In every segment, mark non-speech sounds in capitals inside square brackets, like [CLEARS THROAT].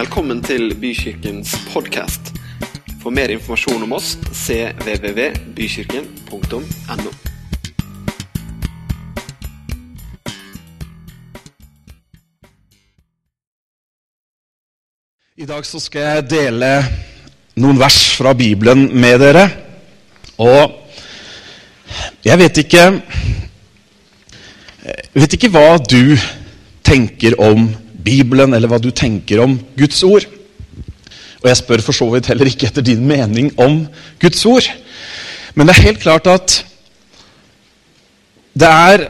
Velkommen til Bykirkens podkast. For mer informasjon om oss cvvvbykirken.no. I dag så skal jeg dele noen vers fra Bibelen med dere. Og jeg vet ikke Jeg vet ikke hva du tenker om Bibelen, eller hva du tenker om Guds ord. Og jeg spør for så vidt heller ikke etter din mening om Guds ord. Men det er helt klart at det er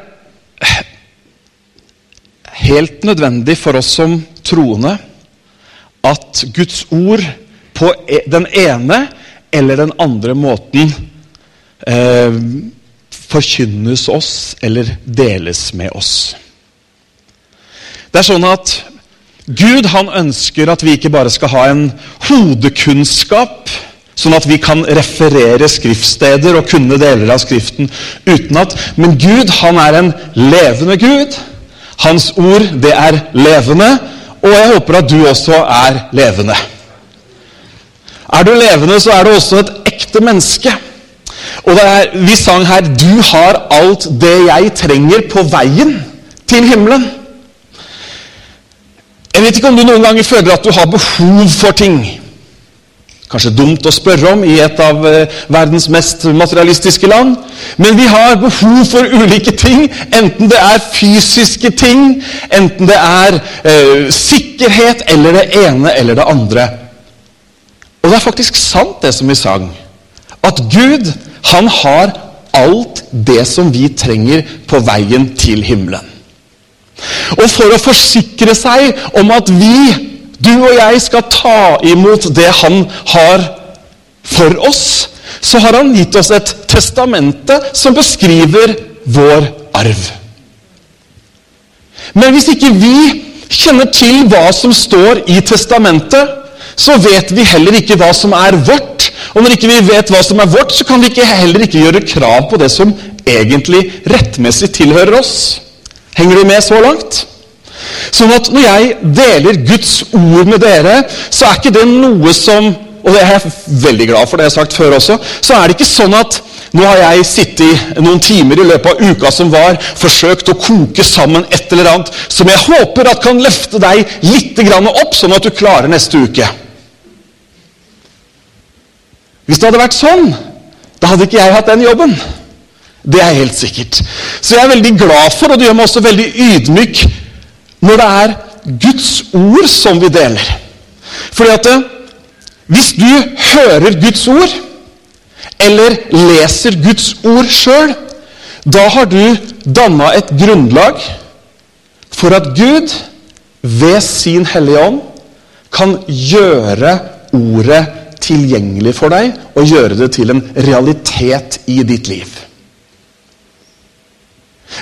helt nødvendig for oss som troende at Guds ord på e- den ene eller den andre måten eh, forkynnes oss eller deles med oss. Det er sånn at Gud han ønsker at vi ikke bare skal ha en hodekunnskap, sånn at vi kan referere skriftsteder og kunne deler av Skriften utenat. Men Gud han er en levende Gud. Hans ord det er levende, og jeg håper at du også er levende. Er du levende, så er du også et ekte menneske. Og er, Vi sang her 'Du har alt det jeg trenger på veien til himmelen'. Jeg vet ikke om du noen ganger føler at du har behov for ting. Kanskje dumt å spørre om i et av eh, verdens mest materialistiske land. Men vi har behov for ulike ting, enten det er fysiske ting, enten det er eh, sikkerhet, eller det ene eller det andre. Og det er faktisk sant, det som vi sang. At Gud, han har alt det som vi trenger på veien til himmelen. Og for å forsikre seg om at vi, du og jeg, skal ta imot det han har for oss, så har han gitt oss et testamente som beskriver vår arv. Men hvis ikke vi kjenner til hva som står i testamentet, så vet vi heller ikke hva som er vårt. Og når ikke vi vet hva som er vårt, så kan vi heller ikke gjøre krav på det som egentlig rettmessig tilhører oss. Henger du med så langt? Sånn at når jeg deler Guds ord med dere, så er ikke det noe som Og det er jeg veldig glad for, det jeg har sagt før også. Så er det ikke sånn at nå har jeg sittet noen timer i løpet av uka som var, forsøkt å koke sammen et eller annet som jeg håper at kan løfte deg litt opp, sånn at du klarer neste uke. Hvis det hadde vært sånn, da hadde ikke jeg hatt den jobben. Det er helt sikkert. Så jeg er veldig glad for, og det gjør meg også veldig ydmyk, når det er Guds ord som vi deler. Fordi at eh, hvis du hører Guds ord, eller leser Guds ord sjøl, da har du danna et grunnlag for at Gud ved sin Hellige Ånd kan gjøre ordet tilgjengelig for deg og gjøre det til en realitet i ditt liv.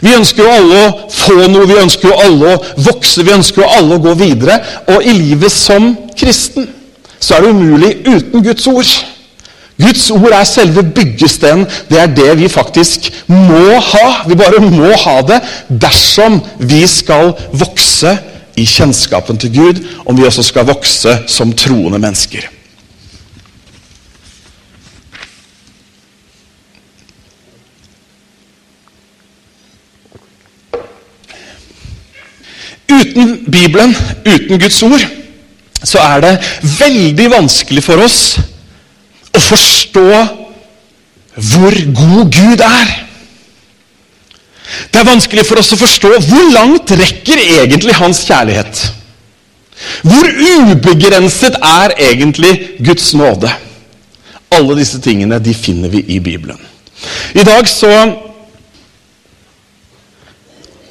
Vi ønsker jo alle å få noe, vi ønsker jo alle å vokse, vi ønsker jo alle å gå videre. Og i livet som kristen så er det umulig uten Guds ord. Guds ord er selve byggesteinen. Det er det vi faktisk må ha. Vi bare må ha det dersom vi skal vokse i kjennskapen til Gud, om vi også skal vokse som troende mennesker. Uten Bibelen, uten Guds ord, så er det veldig vanskelig for oss å forstå hvor god Gud er. Det er vanskelig for oss å forstå hvor langt rekker egentlig hans kjærlighet. Hvor ubegrenset er egentlig Guds nåde? Alle disse tingene de finner vi i Bibelen. I dag så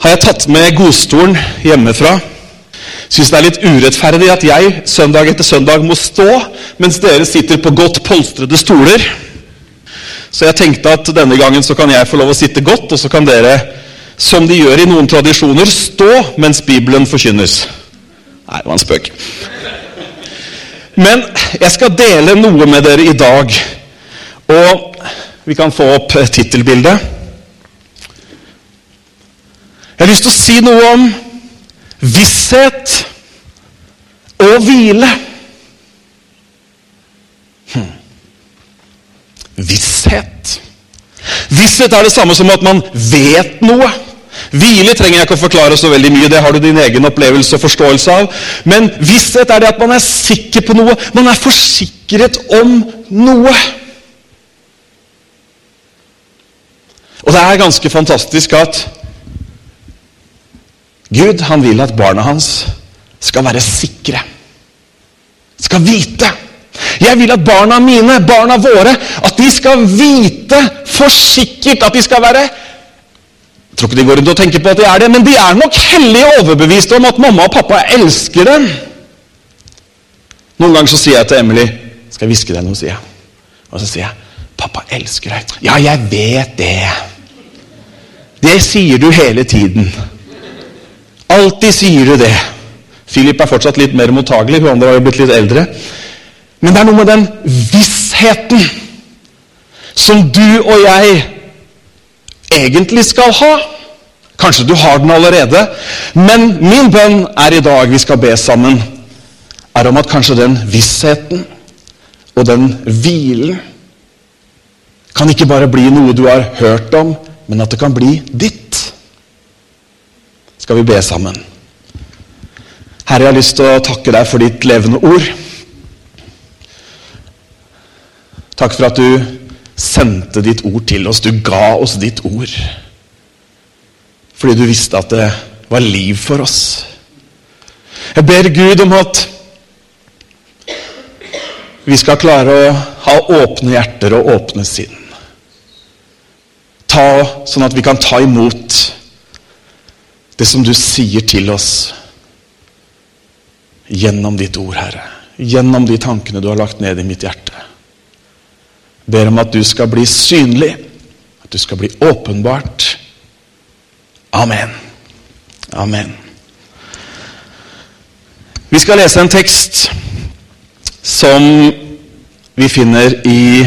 har jeg tatt med godstolen hjemmefra. Syns det er litt urettferdig at jeg søndag etter søndag må stå, mens dere sitter på godt polstrede stoler. Så jeg tenkte at denne gangen så kan jeg få lov å sitte godt, og så kan dere, som de gjør i noen tradisjoner, stå mens Bibelen forkynnes. Nei, det var en spøk. Men jeg skal dele noe med dere i dag. Og vi kan få opp tittelbildet. Jeg har lyst til å si noe om visshet og hvile. Hm. Visshet. Visshet er det samme som at man vet noe. Hvile trenger jeg ikke å forklare så veldig mye, det har du din egen opplevelse og forståelse av. Men visshet er det at man er sikker på noe. Man er forsikret om noe. Og det er ganske fantastisk at Gud han vil at barna hans skal være sikre. Skal vite. Jeg vil at barna mine, barna våre, at de skal vite for sikkert at de skal være Jeg tror ikke de går rundt og tenker på at de er det, men de er nok hellig overbevist om at mamma og pappa elsker dem. Noen ganger så sier jeg til Emily Skal jeg hviske deg noe, sier jeg. Og så sier jeg 'Pappa elsker deg'. 'Ja, jeg vet det'. Det sier du hele tiden. Alltid sier du det. Philip er fortsatt litt mer mottagelig, hun andre har jo blitt litt eldre. Men det er noe med den vissheten som du og jeg egentlig skal ha. Kanskje du har den allerede, men min bønn er i dag vi skal be sammen, er om at kanskje den vissheten og den hvilen kan ikke bare bli noe du har hørt om, men at det kan bli ditt. Skal vi be sammen? Herre, jeg har lyst til å takke deg for ditt levende ord. Takk for at du sendte ditt ord til oss. Du ga oss ditt ord. Fordi du visste at det var liv for oss. Jeg ber Gud om at vi skal klare å ha åpne hjerter og åpne sinn. Ta, sånn at vi kan ta imot det som du sier til oss gjennom ditt ord, Herre. Gjennom de tankene du har lagt ned i mitt hjerte. Ber om at du skal bli synlig, at du skal bli åpenbart. Amen. Amen. Vi skal lese en tekst som vi finner i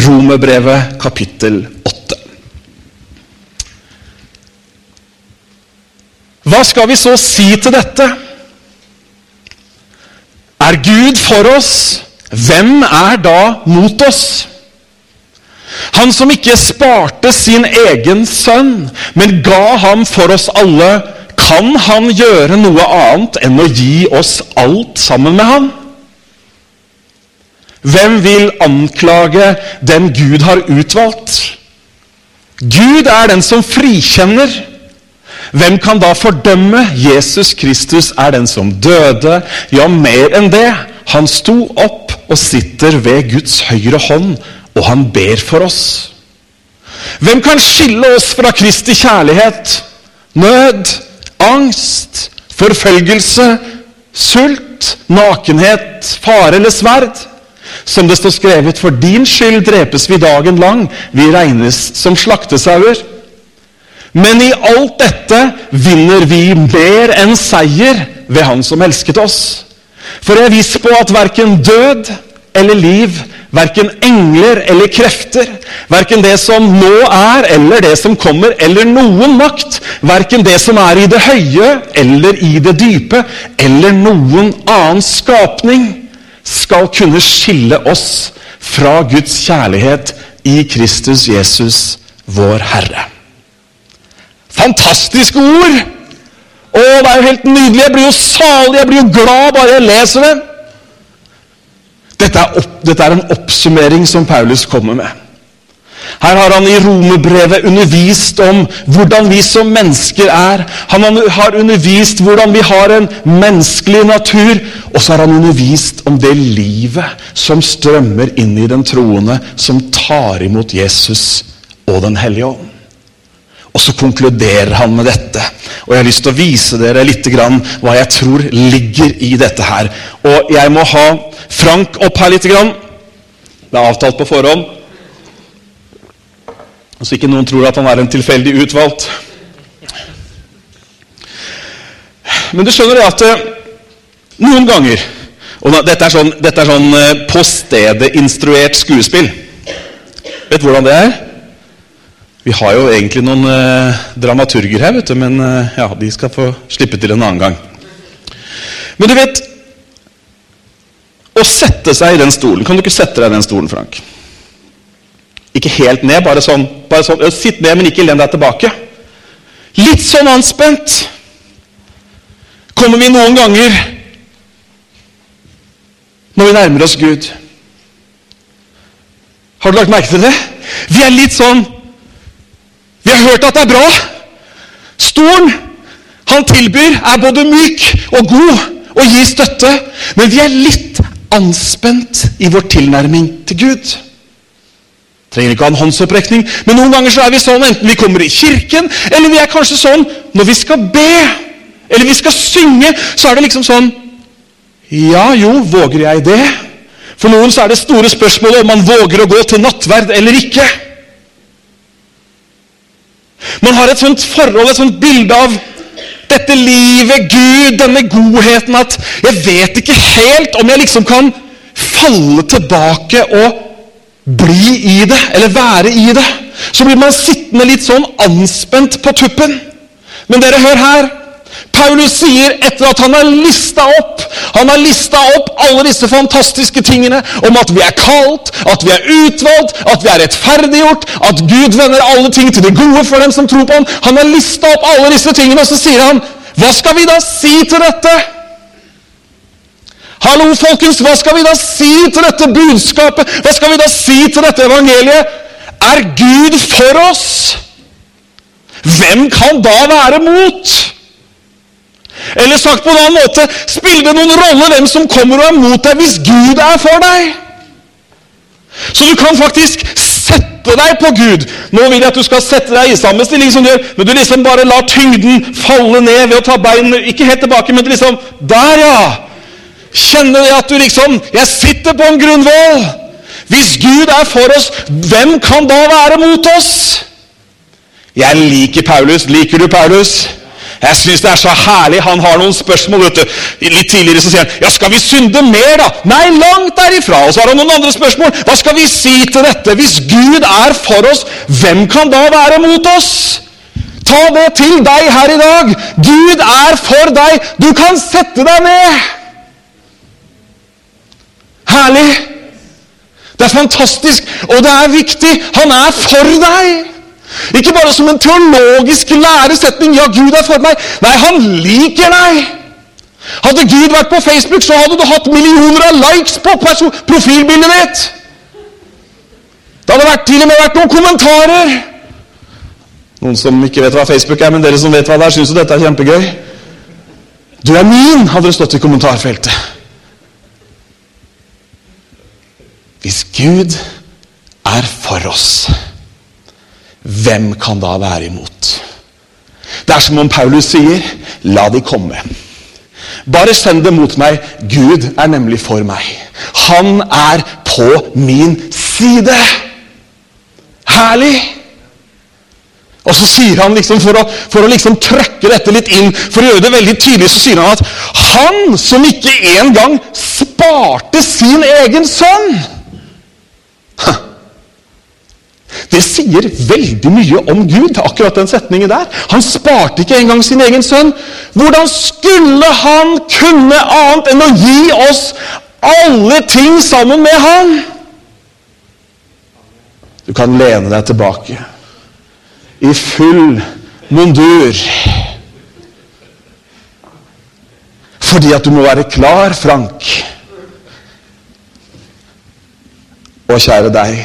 Romerbrevet kapittel 8. Hva skal vi så si til dette? Er Gud for oss, hvem er da mot oss? Han som ikke sparte sin egen sønn, men ga ham for oss alle, kan han gjøre noe annet enn å gi oss alt sammen med ham? Hvem vil anklage den Gud har utvalgt? Gud er den som frikjenner. Hvem kan da fordømme? Jesus Kristus er den som døde. Ja, mer enn det. Han sto opp og sitter ved Guds høyre hånd, og han ber for oss. Hvem kan skille oss fra Kristi kjærlighet? Nød, angst, forfølgelse, sult, nakenhet, fare eller sverd? Som det står skrevet, for din skyld drepes vi dagen lang, vi regnes som slaktesauer. Men i alt dette vinner vi mer enn seier ved Han som elsket oss. For jeg er viss på at verken død eller liv, verken engler eller krefter, verken det som nå er eller det som kommer, eller noen makt, verken det som er i det høye eller i det dype, eller noen annen skapning, skal kunne skille oss fra Guds kjærlighet i Kristus Jesus, vår Herre. Fantastiske ord! Å, det er jo helt nydelig! Jeg blir jo salig, jeg blir jo glad bare jeg leser det. Dette er, opp, dette er en oppsummering som Paulus kommer med. Her har han i romerbrevet undervist om hvordan vi som mennesker er. Han har undervist hvordan vi har en menneskelig natur. Og så har han undervist om det livet som strømmer inn i den troende, som tar imot Jesus og Den hellige ånd. Og så konkluderer han med dette. Og jeg har lyst til å vise dere litt grann hva jeg tror ligger i dette her. Og jeg må ha Frank opp her litt. Grann. Det er avtalt på forhånd. Så ikke noen tror at han er en tilfeldig utvalgt. Men du skjønner det at eh, noen ganger og Dette er sånn, dette sånn eh, på stedet instruert skuespill. Vet du hvordan det er? Vi har jo egentlig noen eh, dramaturger her, vet du, men eh, ja, de skal få slippe til en annen gang. Men du vet, å sette seg i den stolen. Kan du ikke sette deg i den stolen, Frank? Ikke helt ned, bare sånn. Bare sånn Sitt ned, men ikke len deg tilbake. Litt sånn anspent. Kommer vi noen ganger når vi nærmer oss Gud? Har du lagt merke til det? Vi er litt sånn Vi har hørt at det er bra. Stolen han tilbyr, er både myk og god og gir støtte. Men vi er litt anspent i vår tilnærming til Gud. Trenger ikke ha en håndsopprekning, men noen ganger så er vi sånn enten vi kommer i kirken, eller vi er kanskje sånn når vi skal be, eller vi skal synge, så er det liksom sånn Ja, jo, våger jeg det? For noen så er det store spørsmålet om man våger å gå til nattverd eller ikke. Man har et sånt forhold, et sånt bilde av dette livet, Gud, denne godheten at jeg vet ikke helt om jeg liksom kan falle tilbake og bli i det, eller være i det. Så blir man sittende litt sånn anspent på tuppen. Men dere, hør her. Paulus sier etter at han har lista opp han har lista opp alle disse fantastiske tingene om at vi er kalt, at vi er utvalgt, at vi er rettferdiggjort, at Gud vender alle ting til det gode for dem som tror på ham. Han har lista opp alle disse tingene, og så sier han Hva skal vi da si til dette? Hallo, folkens, hva skal vi da si til dette budskapet? Hva skal vi da si til dette evangeliet? Er Gud for oss? Hvem kan da være mot? Eller sagt på en annen måte spiller det noen rolle hvem som kommer og er mot deg, hvis Gud er for deg? Så du kan faktisk sette deg på Gud. Nå vil jeg at du skal sette deg i samme stilling som du gjør, men du liksom bare lar tyngden falle ned ved å ta beinene ikke helt tilbake, men liksom Der, ja! Kjenner jeg at du liksom Jeg sitter på en grunnvoll! Hvis Gud er for oss, hvem kan da være mot oss? Jeg liker Paulus. Liker du Paulus? Jeg syns det er så herlig. Han har noen spørsmål. vet du. Litt tidligere så sier han ja, skal vi synde mer, da? Nei, langt derifra. Og så har han noen andre spørsmål. Hva skal vi si til dette? Hvis Gud er for oss, hvem kan da være mot oss? Ta det til deg her i dag. Gud er for deg. Du kan sette deg ned. Herlig. Det er fantastisk, og det er viktig. Han er for deg. Ikke bare som en teologisk læresetning 'Ja, Gud er for meg'. Nei, han liker deg. Hadde Gud vært på Facebook, så hadde du hatt millioner av likes på profilbildet ditt. Det hadde vært, til og med vært noen kommentarer. Noen som ikke vet hva Facebook er, men dere som vet hva det er, syns jo dette er kjempegøy. Du er min, hadde det stått i kommentarfeltet. Hvis Gud er for oss hvem kan da være imot? Det er som om Paulus sier, la de komme. Bare send det mot meg. Gud er nemlig for meg. Han er på min side. Herlig! Og så sier han liksom, For å, for å liksom trøkke dette litt inn, for å gjøre det veldig tydelig, så sier han at han som ikke engang sparte sin egen sønn det sier veldig mye om Gud, akkurat den setningen der. Han sparte ikke engang sin egen sønn. Hvordan skulle han kunne annet enn å gi oss alle ting sammen med han? Du kan lene deg tilbake i full mundur. Fordi at du må være klar, Frank. Og kjære deg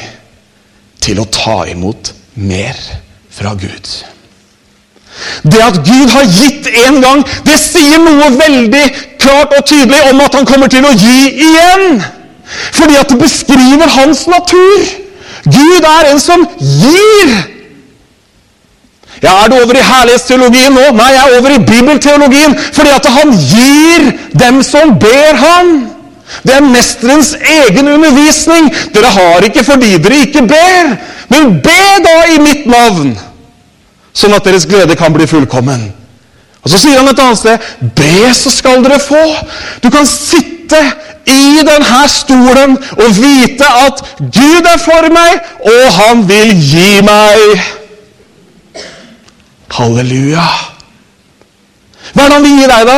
til å ta imot mer fra Gud. Det at Gud har gitt en gang, det sier noe veldig klart og tydelig om at han kommer til å gi igjen. Fordi at det beskriver hans natur. Gud er en som gir. Ja, Er du over i herlighetsteologien nå? Nei, jeg er over i bibelteologien. Fordi at han gir dem som ber han. Det er mesterens egen undervisning. Dere har ikke fordi dere ikke ber. Men be da i mitt navn, sånn at deres glede kan bli fullkommen. Og Så sier han et annet sted Be, så skal dere få. Du kan sitte i denne stolen og vite at Gud er for meg, og han vil gi meg. Halleluja. Hva er det han vil gi deg, da?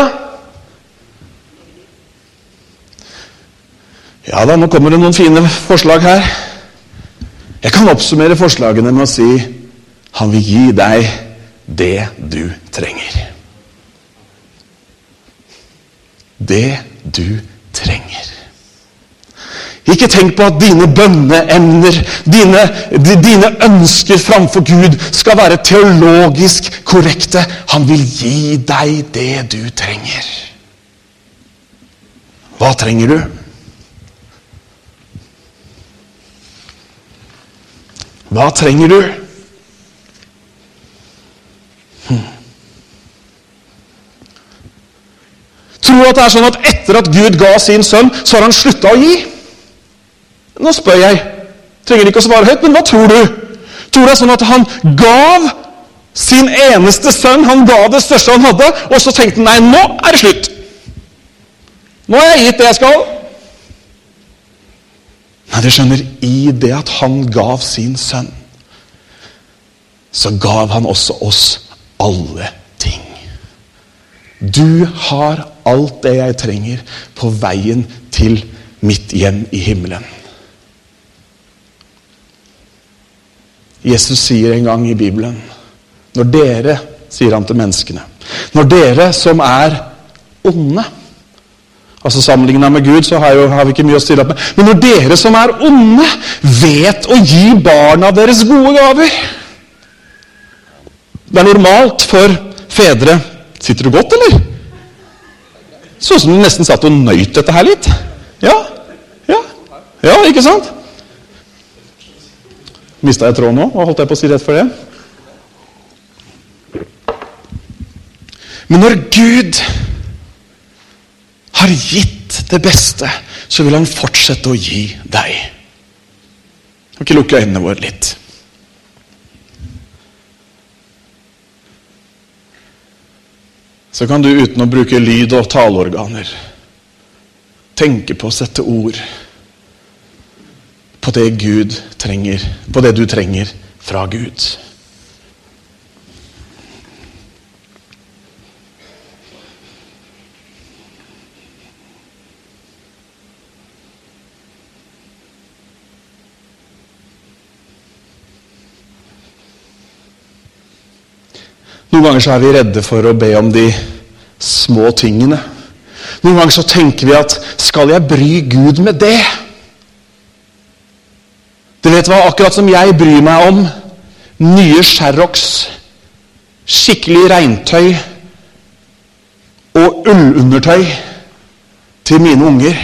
Ja da, nå kommer det noen fine forslag her. Jeg kan oppsummere forslagene med å si han vil gi deg det du trenger. Det du trenger. Ikke tenk på at dine bønneemner, dine, dine, ønsker framfor Gud, skal være teologisk korrekte. Han vil gi deg det du trenger. Hva trenger du? Hva trenger du? Hm. Tror du at det er sånn at etter at Gud ga sin sønn, så har han slutta å gi? Nå spør jeg. Trenger ikke å svare høyt, men hva tror du? Tror du det er sånn at han gav sin eneste sønn, han ga det største han hadde, og så tenkte han nei, nå er det slutt. Nå har jeg gitt det jeg skal. Nei, du skjønner, i det at han gav sin sønn, så gav han også oss alle ting. Du har alt det jeg trenger på veien til mitt hjem i himmelen. Jesus sier en gang i Bibelen Når dere, sier han til menneskene Når dere som er onde Altså Sammenligna med Gud så har, jo, har, vi ikke mye å stille opp med. Men når dere som er onde, vet å gi barna deres gode gaver Det er normalt for fedre Sitter du godt, eller? Sånn som du nesten satt og nøyt dette her litt. Ja, ja, ja, ikke sant? Mista jeg tråden nå? Hva holdt jeg på å si rett for det? Men når Gud har gitt det beste, så vil han fortsette å gi deg. Kan ikke lukke øynene våre litt? Så kan du uten å bruke lyd og taleorganer tenke på å sette ord på det Gud trenger, på det du trenger fra Gud. Noen ganger så er vi redde for å be om de små tingene. Noen ganger så tenker vi at skal jeg bry Gud med det? Du vet hva, akkurat som jeg bryr meg om nye Sherrox, skikkelig regntøy og ullundertøy til mine unger,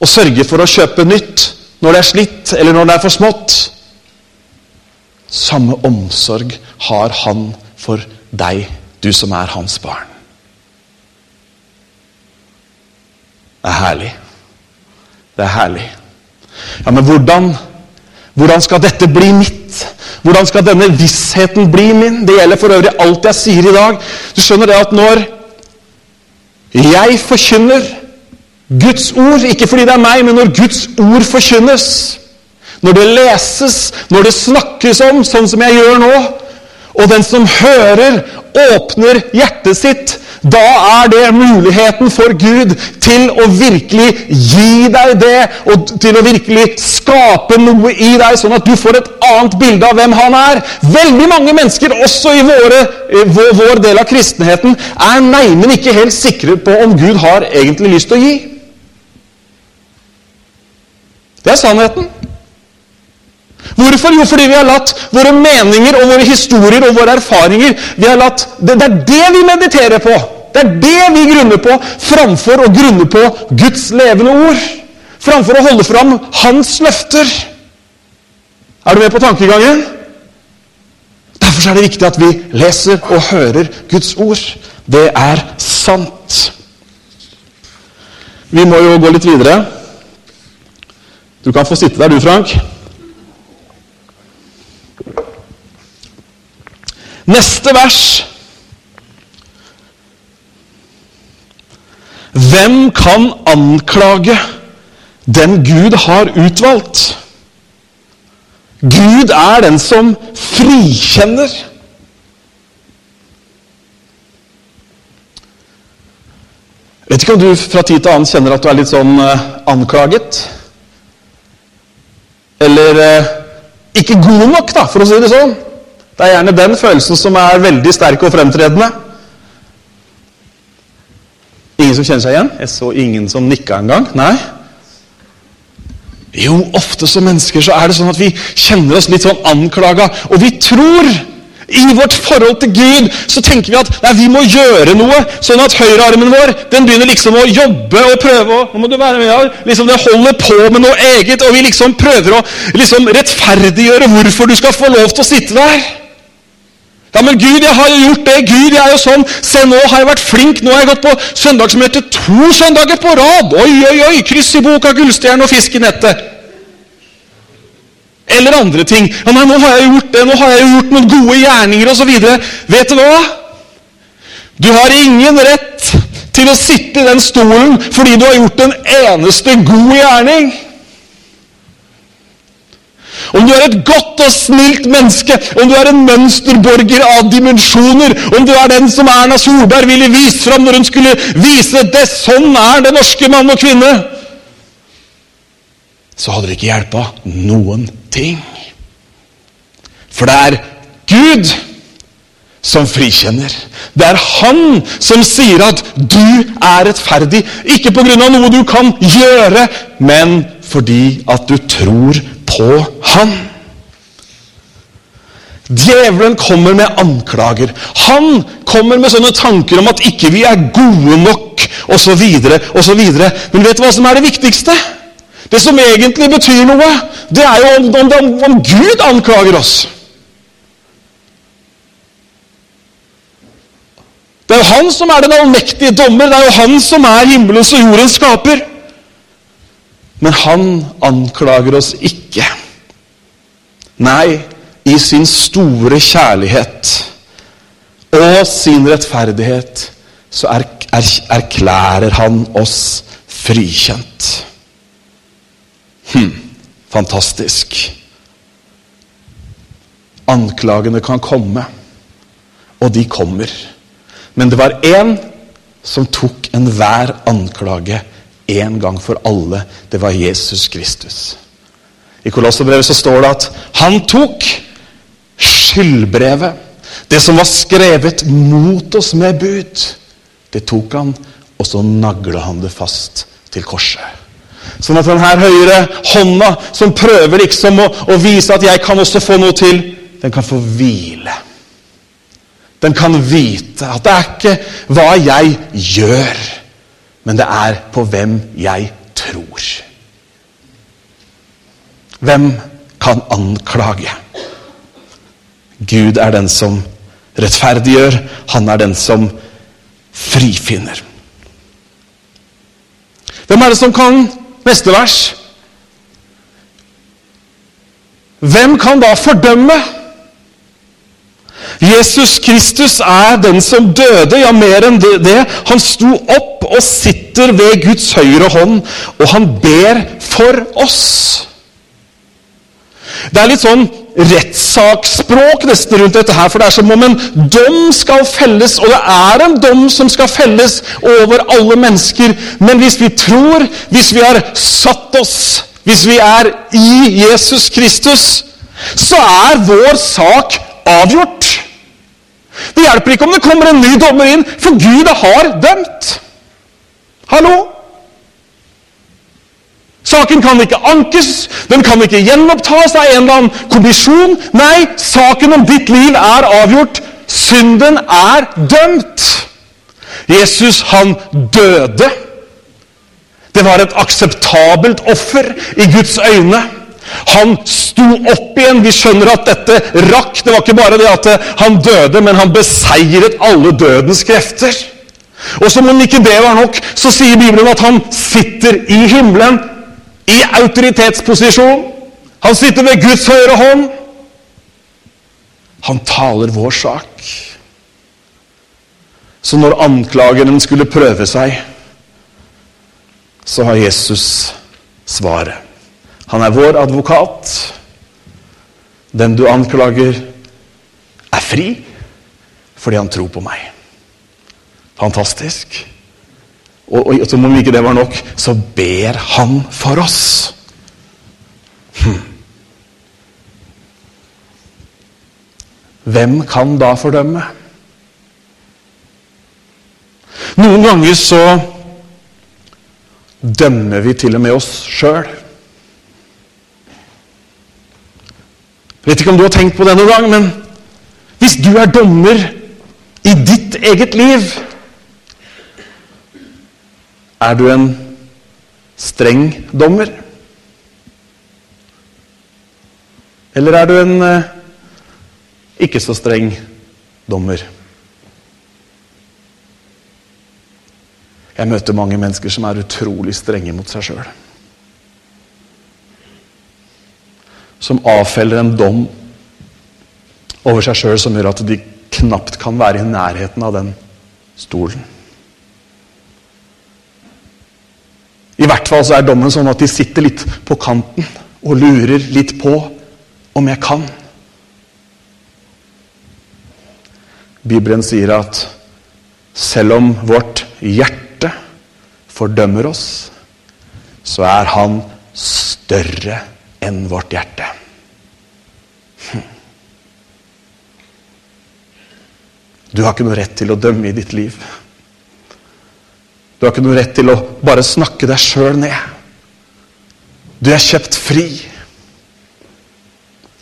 og sørger for å kjøpe nytt når det er slitt eller når det er for smått Samme omsorg har han for deg, du som er hans barn. Det er herlig. Det er herlig. Ja, men hvordan, hvordan skal dette bli mitt? Hvordan skal denne vissheten bli min? Det gjelder for øvrig alt jeg sier i dag. Du skjønner det at når jeg forkynner Guds ord, ikke fordi det er meg, men når Guds ord forkynnes, når det leses, når det snakkes om, sånn som jeg gjør nå, og den som hører, åpner hjertet sitt, da er det muligheten for Gud til å virkelig gi deg det, og til å virkelig skape noe i deg, sånn at du får et annet bilde av hvem han er. Veldig mange mennesker, også i våre, vår, vår del av kristenheten, er neimen ikke helt sikre på om Gud har egentlig lyst til å gi. Det er sannheten. Hvorfor? Jo, fordi vi har latt våre meninger og våre historier og våre erfaringer vi har latt, det, det er det vi mediterer på. Det er det vi grunner på, framfor å grunne på Guds levende ord. Framfor å holde fram Hans løfter. Er du med på tankegangen? Derfor er det viktig at vi leser og hører Guds ord. Det er sant. Vi må jo gå litt videre. Du kan få sitte der, du, Frank. Neste vers. Hvem kan anklage den Gud har utvalgt? Gud er den som frikjenner. Vet ikke om du fra tid til annen kjenner at du er litt sånn eh, anklaget? Eller eh, ikke god nok, da, for å si det sånn. Det er gjerne den følelsen som er veldig sterk og fremtredende. Ingen som kjenner seg igjen? Jeg så ingen som nikka engang. Nei? Jo, ofte som mennesker så er det sånn at vi kjenner oss litt sånn anklaga, og vi tror i vårt forhold til Gud så tenker vi at nei, vi må gjøre noe, sånn at høyrearmen vår den begynner liksom å jobbe og prøve å, nå må du være med her, liksom Det holder på med noe eget, og vi liksom prøver å liksom rettferdiggjøre hvorfor du skal få lov til å sitte der. Ja, men Gud, jeg har jo gjort det. Gud, jeg er jo sånn. Se, nå har jeg vært flink. Nå har jeg gått på søndagsmøte to søndager på rad. Oi, oi, oi! Kryss i boka, gullstjerne og fisk i nettet. Eller andre ting. Ja, nei, nå har jeg gjort det, nå har jeg gjort noen gode gjerninger osv. Vet du hva? Du har ingen rett til å sitte i den stolen fordi du har gjort en eneste god gjerning. Om du er et godt og snilt menneske, om du er en mønsterborger av dimensjoner, om du er den som Erna Solberg ville vise fram når hun skulle vise det sånn er det norske mann og kvinne, så hadde det ikke hjelpa noen ting. For det er Gud som frikjenner. Det er Han som sier at du er rettferdig. Ikke pga. noe du kan gjøre, men fordi at du tror på Han. Djevelen kommer med anklager. Han kommer med sånne tanker om at ikke vi er gode nok, osv., osv. Men vet du hva som er det viktigste? Det som egentlig betyr noe, det er jo om, om, om Gud anklager oss. Det er jo han som er den allmektige dommer. Det er jo han som er himmelens og jordens skaper. Men han anklager oss ikke. Nei, i sin store kjærlighet og sin rettferdighet så er, er, erklærer han oss frikjent. Hm, fantastisk. Anklagene kan komme, og de kommer. Men det var én som tok enhver anklage en gang for alle. Det var Jesus Kristus. I Kolosserbrevet så står det at han tok skyldbrevet, det som var skrevet mot oss med bud. Det tok han, og så nagla han det fast til korset. Sånn at denne høyre hånda, som prøver liksom å, å vise at jeg kan også få noe til, den kan få hvile. Den kan vite at det er ikke hva jeg gjør, men det er på hvem jeg tror. Hvem kan anklage? Gud er den som rettferdiggjør. Han er den som frifinner. Hvem er det som kan Neste vers. Hvem kan da fordømme? Jesus Kristus er den som døde, ja, mer enn det. Han sto opp og sitter ved Guds høyre hånd, og han ber for oss. Det er litt sånn rettssaksspråk nesten rundt dette her, for det er som om en dom skal felles, og det er en dom som skal felles over alle mennesker. Men hvis vi tror, hvis vi har satt oss, hvis vi er i Jesus Kristus, så er vår sak avgjort. Det hjelper ikke om det kommer en ny dommer inn, for Gud har dømt. Hallo? Saken kan ikke ankes, den kan ikke gjenopptas av en eller annen kommisjon. Nei, saken om ditt liv er avgjort. Synden er dømt. Jesus, han døde. Det var et akseptabelt offer i Guds øyne. Han sto opp igjen. Vi skjønner at dette rakk. Det var ikke bare det at han døde, men han beseiret alle dødens krefter. Og som om ikke det var nok, så sier Bibelen at han sitter i himmelen i autoritetsposisjon. Han sitter ved Guds høyre hånd. Han taler vår sak. Så når anklageren skulle prøve seg, så har Jesus svaret. Han er vår advokat. Den du anklager, er fri fordi han tror på meg. Fantastisk. Og, og som om ikke det var nok, så ber han for oss. Hm. Hvem kan da fordømme? Noen ganger så dømmer vi til og med oss sjøl. Vet ikke om du har tenkt på det noen gang, men hvis du er dommer i ditt eget liv Er du en streng dommer? Eller er du en eh, ikke så streng dommer? Jeg møter mange mennesker som er utrolig strenge mot seg sjøl. Som avfeller en dom over seg sjøl som gjør at de knapt kan være i nærheten av den stolen. I hvert fall så er dommen sånn at de sitter litt på kanten og lurer litt på om jeg kan. Bibelen sier at selv om vårt hjerte fordømmer oss, så er han større enn vårt hjerte. Du har ikke noe rett til å dømme i ditt liv. Du har ikke noe rett til å bare snakke deg sjøl ned. Du er kjøpt fri.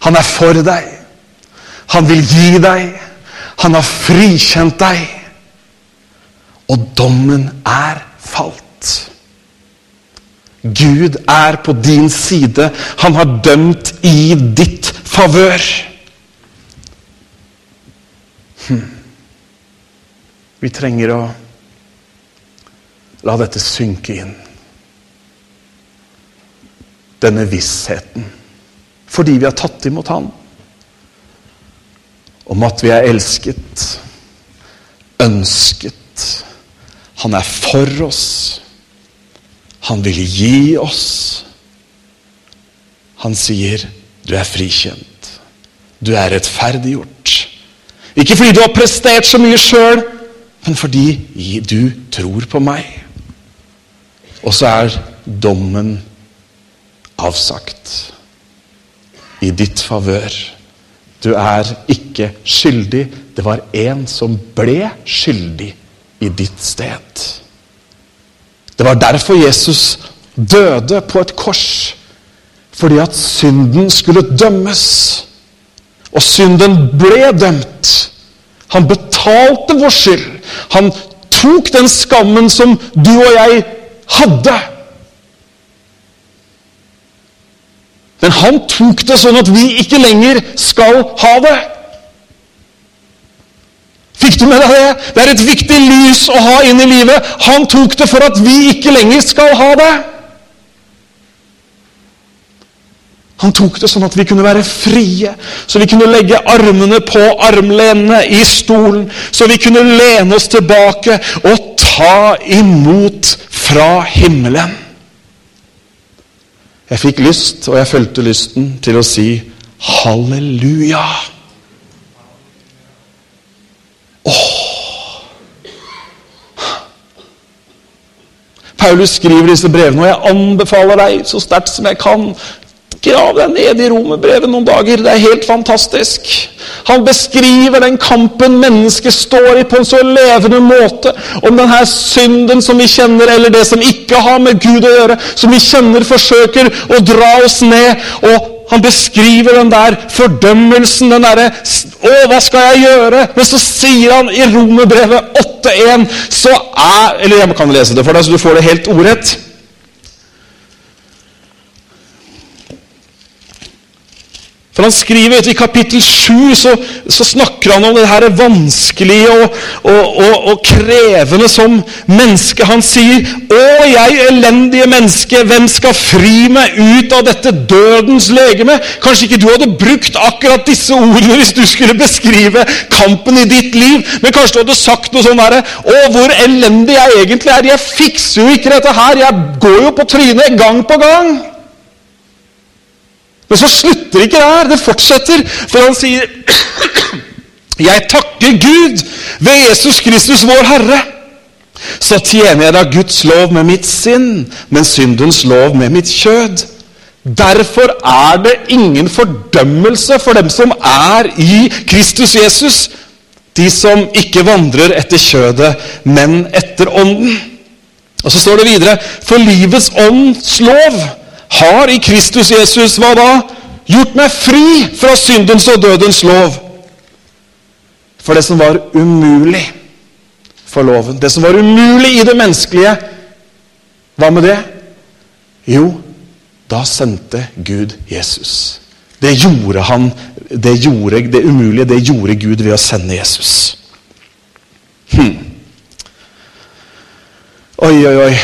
Han er for deg. Han vil gi deg. Han har frikjent deg. Og dommen er falt. Gud er på din side. Han har dømt i ditt favør. Hm. Vi trenger å la dette synke inn. Denne vissheten. Fordi vi har tatt imot Han. Om at vi er elsket, ønsket han er for oss. Han vil gi oss. Han sier, 'Du er frikjent. Du er rettferdiggjort.' Ikke fordi du har prestert så mye sjøl, men fordi du tror på meg. Og så er dommen avsagt i ditt favør. Du er ikke skyldig. Det var en som ble skyldig i ditt sted. Det var derfor Jesus døde på et kors. Fordi at synden skulle dømmes. Og synden ble dømt. Han betalte vår skyld. Han tok den skammen som du og jeg hadde. Men han tok det sånn at vi ikke lenger skal ha det. Fikk du med deg det? Det er et viktig lys å ha inn i livet. Han tok det for at vi ikke lenger skal ha det. Han tok det sånn at vi kunne være frie, så vi kunne legge armene på armlenene i stolen, så vi kunne lene oss tilbake og ta imot fra himmelen. Jeg fikk lyst, og jeg følte lysten, til å si halleluja. Paulus skriver disse brevene, og jeg anbefaler deg så sterkt som jeg kan Grav deg ned i romerbrevet noen dager. Det er helt fantastisk. Han beskriver den kampen mennesket står i, på en så levende måte. Om denne synden som vi kjenner, eller det som ikke har med Gud å gjøre, som vi kjenner forsøker å dra oss ned. Og han beskriver den der fordømmelsen, den derre 'Å, hva skal jeg gjøre?' Men så sier han i Romerbrevet 8.1 så er Eller jeg kan lese det for deg, så du får det helt ordrett. For han skriver vet, I kapittel 7 så, så, snakker han om det her vanskelige og, og, og, og, krevende som menneske. Han sier 'Å, jeg elendige menneske, hvem skal fri meg ut av dette dødens legeme?' Kanskje ikke du hadde brukt akkurat disse ordene hvis du skulle beskrive kampen i ditt liv, men kanskje du hadde sagt noe sånn herre 'Å, hvor elendig jeg egentlig er. Jeg fikser jo ikke dette her. Jeg går jo på trynet gang på gang.' Men så slutter ikke det her. Det fortsetter. For han sier [CLEARS THROAT] Jeg takker Gud ved Jesus Kristus, vår Herre. Så tjener jeg da Guds lov med mitt sinn, men syndens lov med mitt kjød. Derfor er det ingen fordømmelse for dem som er i Kristus Jesus, de som ikke vandrer etter kjødet, men etter ånden. Og så står det videre For livets ånds lov har i Kristus Jesus hva da? Gjort meg fri fra syndens og dødens lov. For det som var umulig for loven, det som var umulig i det menneskelige, hva med det? Jo, da sendte Gud Jesus. Det gjorde han, det, gjorde, det umulige det gjorde Gud ved å sende Jesus. Hm. Oi, oi, oi.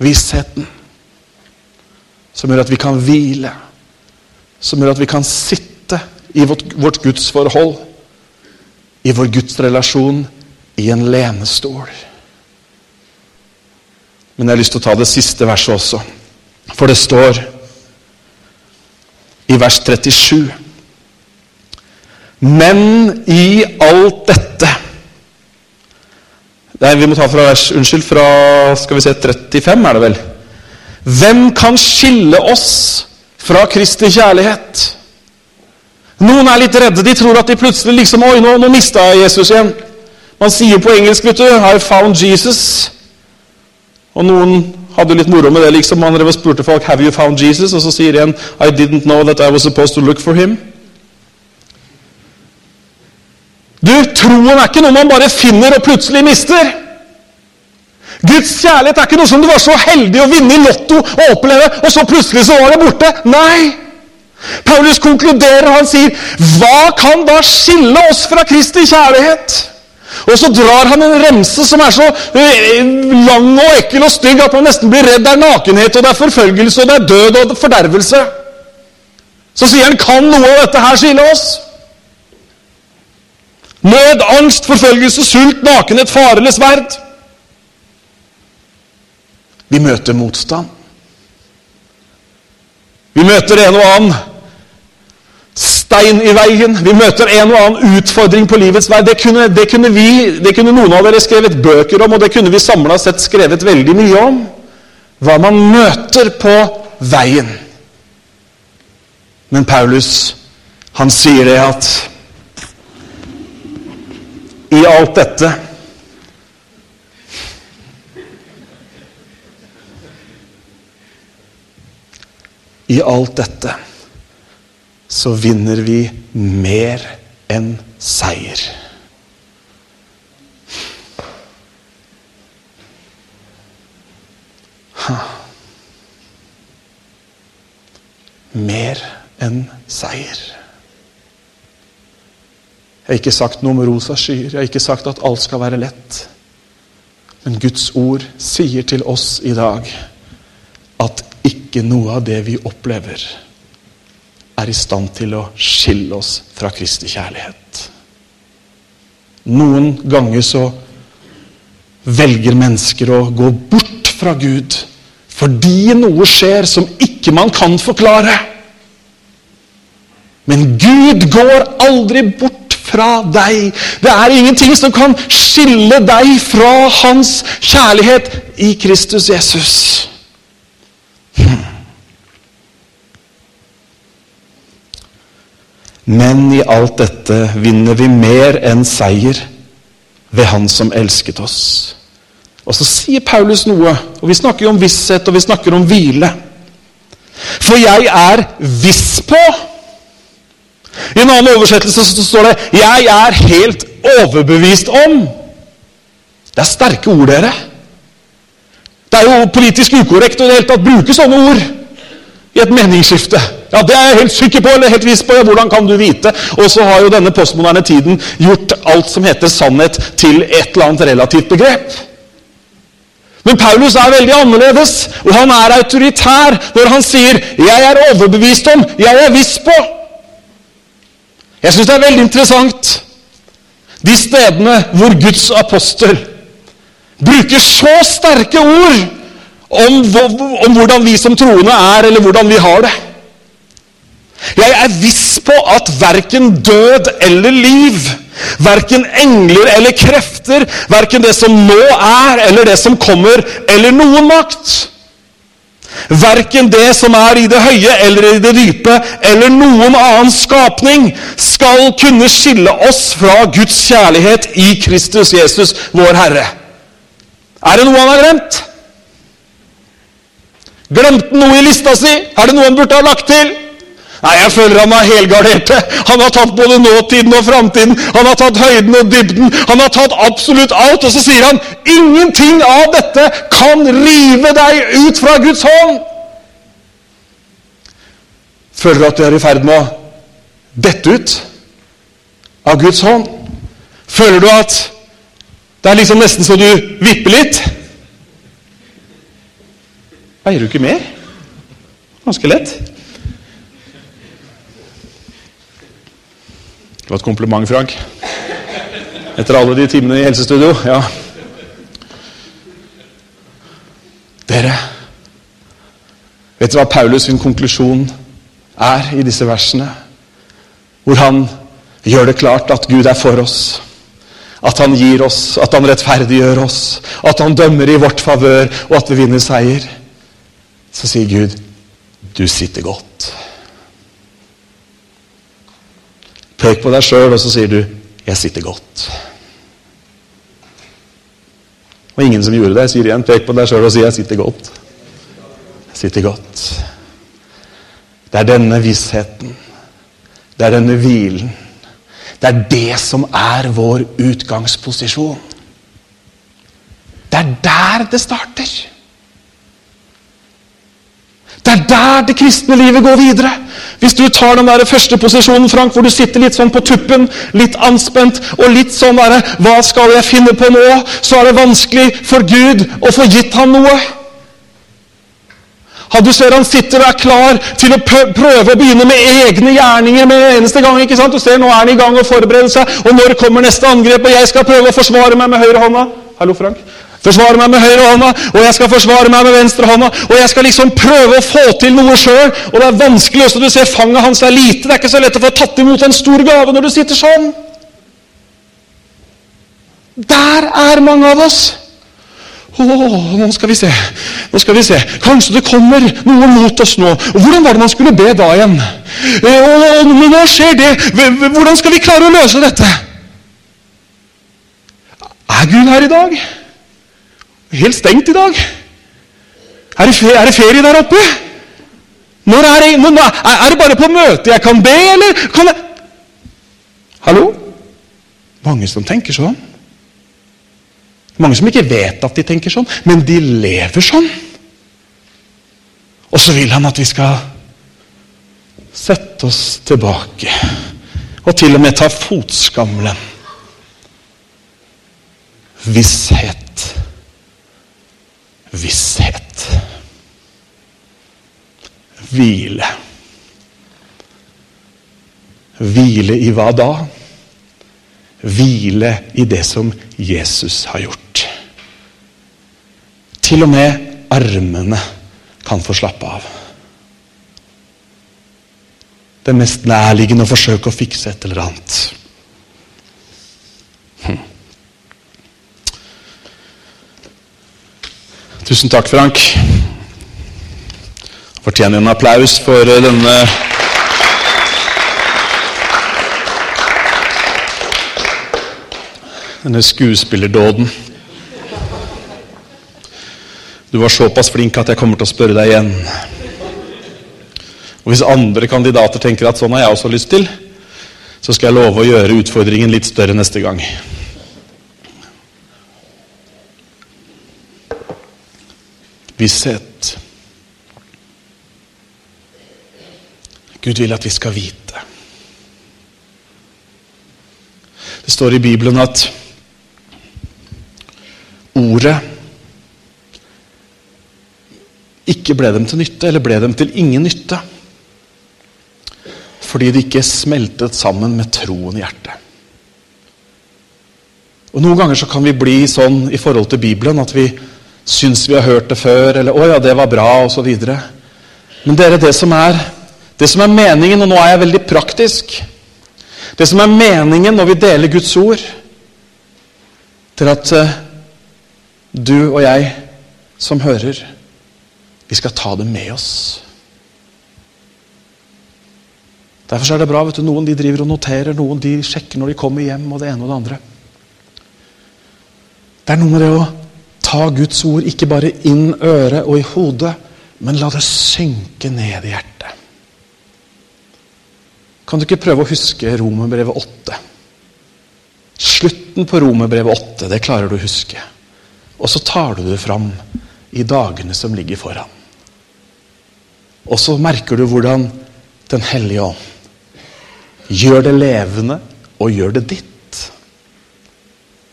Vissheten som gjør at vi kan hvile, som gjør at vi kan sitte i vårt, vårt gudsforhold, i vår gudsrelasjon, i en lenestol. Men jeg har lyst til å ta det siste verset også. For det står i vers 37 Men i alt dette Nei, vi må ta fra vers, unnskyld, fra skal vi se, 35, er det vel. Hvem kan skille oss fra Kristi kjærlighet? Noen er litt redde. De tror at de plutselig liksom Oi, nå, nå mista jeg Jesus igjen. Man sier på engelsk, vet du, I found Jesus. Og noen hadde litt moro med det. liksom, Han spurte folk Have you found Jesus? Og så sier en I didn't know that I was supposed to look for him. Du, Troen er ikke noe man bare finner og plutselig mister. Guds kjærlighet er ikke noe som du var så heldig å vinne i Lotto og oppleve, og så plutselig så var det borte. Nei! Paulus konkluderer, og han sier, 'Hva kan da skille oss fra Kristi kjærlighet?' Og så drar han en remse som er så eh, lang og ekkel og stygg at man nesten blir redd. Det er nakenhet, og det er forfølgelse, og det er død og fordervelse. Så sier han, 'Kan noe av dette her skille oss?' Nød, angst, forfølgelse, sult, nakenhet, fare eller sverd. Vi møter motstand. Vi møter en og annen stein i veien. Vi møter en og annen utfordring på livets vei. Det kunne, det kunne, vi, det kunne noen av dere skrevet bøker om, og det kunne vi samla sett skrevet veldig mye om. Hva man møter på veien. Men Paulus, han sier det at i alt dette I alt dette så vinner vi mer enn seier. Mer enn seier. Jeg har ikke sagt noe om rosa skyer, jeg har ikke sagt at alt skal være lett. Men Guds ord sier til oss i dag at ikke noe av det vi opplever, er i stand til å skille oss fra Kristi kjærlighet. Noen ganger så velger mennesker å gå bort fra Gud fordi noe skjer som ikke man kan forklare. Men Gud går aldri bort fra deg. Det er ingenting som kan skille deg fra hans kjærlighet i Kristus Jesus. Men i alt dette vinner vi mer enn seier ved Han som elsket oss. Og så sier Paulus noe, og vi snakker jo om visshet og vi snakker om hvile. For jeg er viss på I en annen oversettelse så står det 'Jeg er helt overbevist om'. Det er sterke ord, dere. Det er jo politisk ukorrekt å det hele tatt bruke sånne ord i et meningsskifte. Ja, Det er jeg helt sikker på, eller helt viss på. Ja, hvordan kan du vite? Og så har jo denne postmoderne tiden gjort alt som heter sannhet, til et eller annet relativt begrep. Men Paulus er veldig annerledes, og han er autoritær når han sier 'Jeg er overbevist om', 'Jeg er viss på'. Jeg syns det er veldig interessant de stedene hvor Guds apostel bruker så sterke ord om, om hvordan vi som troende er, eller hvordan vi har det. Jeg er viss på at verken død eller liv, Verken engler eller krefter, verken det som nå er, eller det som kommer, eller noen makt. Verken det som er i det høye eller i det dype, eller noen annen skapning, skal kunne skille oss fra Guds kjærlighet i Kristus Jesus, vår Herre. Er det noe han har glemt? Glemte noe i lista si? Er det noe han burde ha lagt til? Nei, jeg føler han har helgardert det. Han har tatt både nåtiden og framtiden. Han har tatt høyden og dybden. Han har tatt absolutt alt. Og så sier han ingenting av dette kan rive deg ut fra Guds hånd. Føler du at du er i ferd med å dette ut av Guds hånd? Føler du at det er liksom nesten så du vipper litt? Veier du ikke mer? Ganske lett. Det var et kompliment, Frank. Etter alle de timene i helsestudio. Ja. Dere, vet dere hva Paulus sin konklusjon er i disse versene? Hvor han gjør det klart at Gud er for oss. At han gir oss, at han rettferdiggjør oss, at han dømmer i vårt favør, og at vi vinner seier. Så sier Gud, 'Du sitter godt'. Pek på deg sjøl, og så sier du 'Jeg sitter godt'. Og ingen som gjorde det. Sier igjen, pek på deg sjøl og si 'Jeg sitter godt'. Jeg sitter godt. Det er denne vissheten, det er denne hvilen, det er det som er vår utgangsposisjon. Det er der det starter. Det er der det kristne livet går videre. Hvis du tar den der første posisjonen, Frank, hvor du sitter litt sånn på tuppen, litt anspent og litt sånn derre Hva skal jeg finne på nå? Så er det vanskelig for Gud å få gitt ham noe. Han du ser han sitter og er klar til å prøve å begynne med egne gjerninger med en eneste gang. ikke sant? Du ser Nå er han i gang og forbereder seg, og når kommer neste angrep? Og jeg skal prøve å forsvare meg med høyrehånda. Hallo, Frank. Forsvare meg med høyre hånda, og jeg skal forsvare meg med venstre hånda. Og jeg skal liksom prøve å få til noe sjøl. Og det er vanskelig også. Du ser fanget hans er lite. Det er ikke så lett å få tatt imot en stor gave når du sitter sånn. Der er mange av oss. Å, nå skal vi se. Nå skal vi se. Kanskje det kommer noe mot oss nå. Hvordan var det man skulle be da igjen? Eh, og nå skjer det. Hvordan skal vi klare å løse dette? Er Gud her i dag? Helt stengt i dag. Er det, er det ferie der oppe? Når er, det, når, er det bare på møte jeg kan be, eller kan jeg Hallo? Mange som tenker sånn. Mange som ikke vet at de tenker sånn, men de lever sånn. Og så vil han at vi skal sette oss tilbake og til og med ta fotskamlen. Visshet visshet. Hvile. Hvile i hva da? Hvile i det som Jesus har gjort. Til og med armene kan få slappe av. Det mest nærliggende å forsøke å fikse et eller annet. Tusen takk, Frank. Fortjener en applaus for eh, denne Denne skuespillerdåden. Du var såpass flink at jeg kommer til å spørre deg igjen. Og Hvis andre kandidater tenker at sånn har jeg også lyst til, så skal jeg love å gjøre utfordringen litt større neste gang. Visshet. Gud vil at vi skal vite. Det står i Bibelen at ordet ikke ble dem til nytte, eller ble dem til ingen nytte. Fordi det ikke smeltet sammen med troen i hjertet. Og Noen ganger så kan vi bli sånn i forhold til Bibelen at vi syns vi har hørt det før, eller 'Å ja, det var bra', osv. Men dere, det som, er, det som er meningen, og nå er jeg veldig praktisk Det som er meningen når vi deler Guds ord, til at uh, du og jeg som hører, vi skal ta det med oss. Derfor er det bra. vet du, Noen de driver og noterer, noen de sjekker når de kommer hjem. og det ene og det andre. Det er noe med det å ta Guds ord ikke bare inn øret og i hodet, men la det synke ned i hjertet. Kan du ikke prøve å huske Romerbrevet 8? Slutten på Romerbrevet 8, det klarer du å huske. Og så tar du det fram i dagene som ligger foran. Og så merker du hvordan Den hellige ånd Gjør det levende, og gjør det ditt.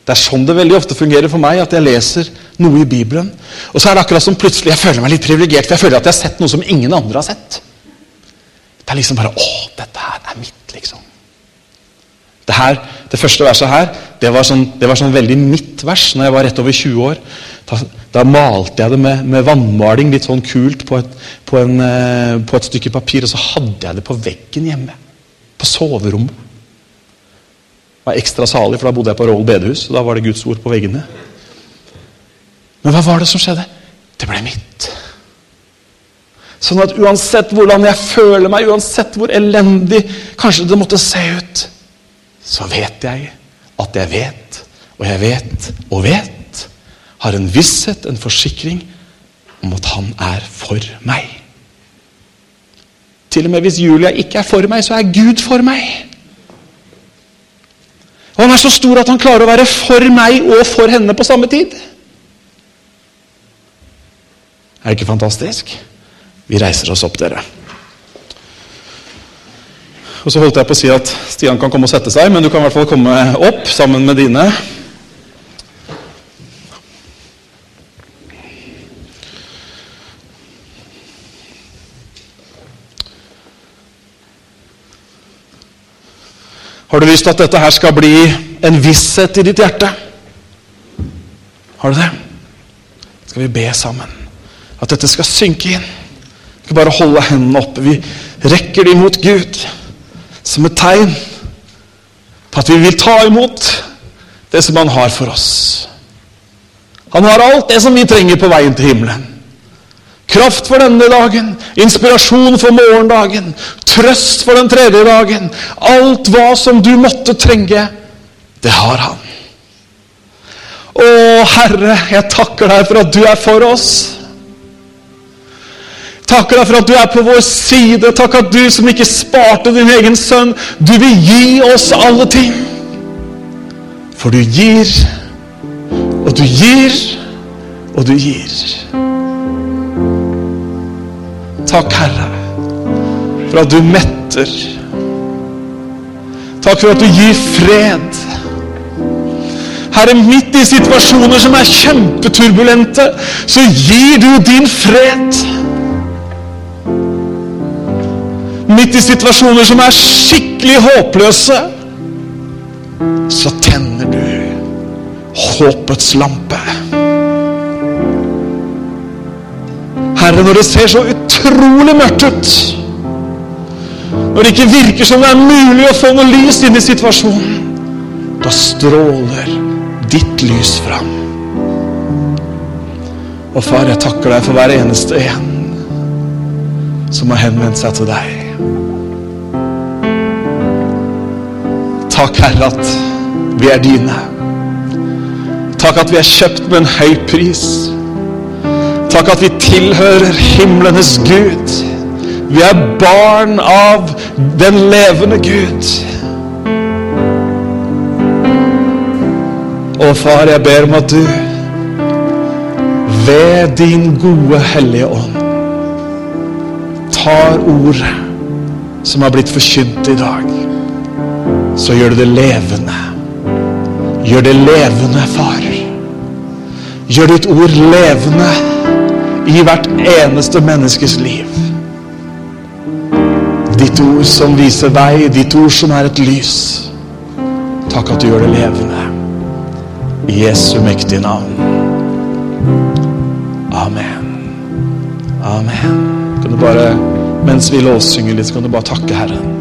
Det er sånn det veldig ofte fungerer for meg, at jeg leser noe i Bibelen. Og så er det akkurat som plutselig jeg føler meg litt privilegert, for jeg føler at jeg har sett noe som ingen andre har sett. Det er liksom bare Å, dette her er mitt, liksom. Det, her, det første verset her det var, sånn, det var sånn veldig mitt vers når jeg var rett over 20 år. Da, da malte jeg det med, med, vannmaling litt sånn kult på et, på, en, eh, på et stykke papir, og så hadde jeg det på veggen hjemme. På soverommet. Var ekstra salig, for da bodde jeg på Roll bedehus. og Da var det Guds ord på veggene. Men hva var det som skjedde? Det ble mitt. Sånn at uansett hvordan jeg føler meg, uansett hvor elendig kanskje det måtte se ut, så vet jeg at jeg vet, og jeg vet og vet, har en visshet, en forsikring, om at han er for meg. Til og med hvis Julia ikke er for meg, så er Gud for meg. Og Han er så stor at han klarer å være for meg og for henne på samme tid. Er det ikke fantastisk? Vi reiser oss opp, dere. Og Så holdt jeg på å si at Stian kan komme og sette seg, men du kan i hvert fall komme opp sammen med dine. Har du lyst til at dette her skal bli en visshet i ditt hjerte? Har du det? Skal vi be sammen? At dette skal synke inn. Vi skal bare holde hendene oppe. Vi rekker dem mot Gud som et tegn på at vi vil ta imot det som Han har for oss. Han har alt det som vi trenger på veien til himmelen. Kraft for denne dagen, inspirasjon for morgendagen, trøst for den tredje dagen. Alt hva som du måtte trenge, det har han. Å, Herre, jeg takker deg for at du er for oss. Takker deg for at du er på vår side. Takk at du som ikke sparte din egen sønn, du vil gi oss alle ting. For du gir, og du gir, og du gir. Takk, Herre, for at du metter. Takk for at du gir fred. Herre, midt i situasjoner som er kjempeturbulente, så gir du din fred. Midt i situasjoner som er skikkelig håpløse, så tenner du håpets lampe. Herre, når det ser så utrolig mørkt ut, når det ikke virker som det er mulig å få noe lys inn i situasjonen, da stråler ditt lys fram. Og far, jeg takker deg for hver eneste en som har henvendt seg til deg. Takk, Herre, at vi er dine. Takk at vi er kjøpt med en høy pris. Takk at vi tilhører himlenes Gud. Vi er barn av den levende Gud. Og far, jeg ber om at du ved din gode Hellige Ånd tar ordet som har blitt forkynt i dag, så gjør du det levende. Gjør det levende, far. Gjør ditt ord levende i hvert eneste menneskes liv. Ditt ord som viser vei, ditt ord som er et lys. Takk at du gjør det levende. I Jesu mektige navn. Amen. Amen. Kan du bare, Mens vi låssynger litt, kan du bare takke Herren.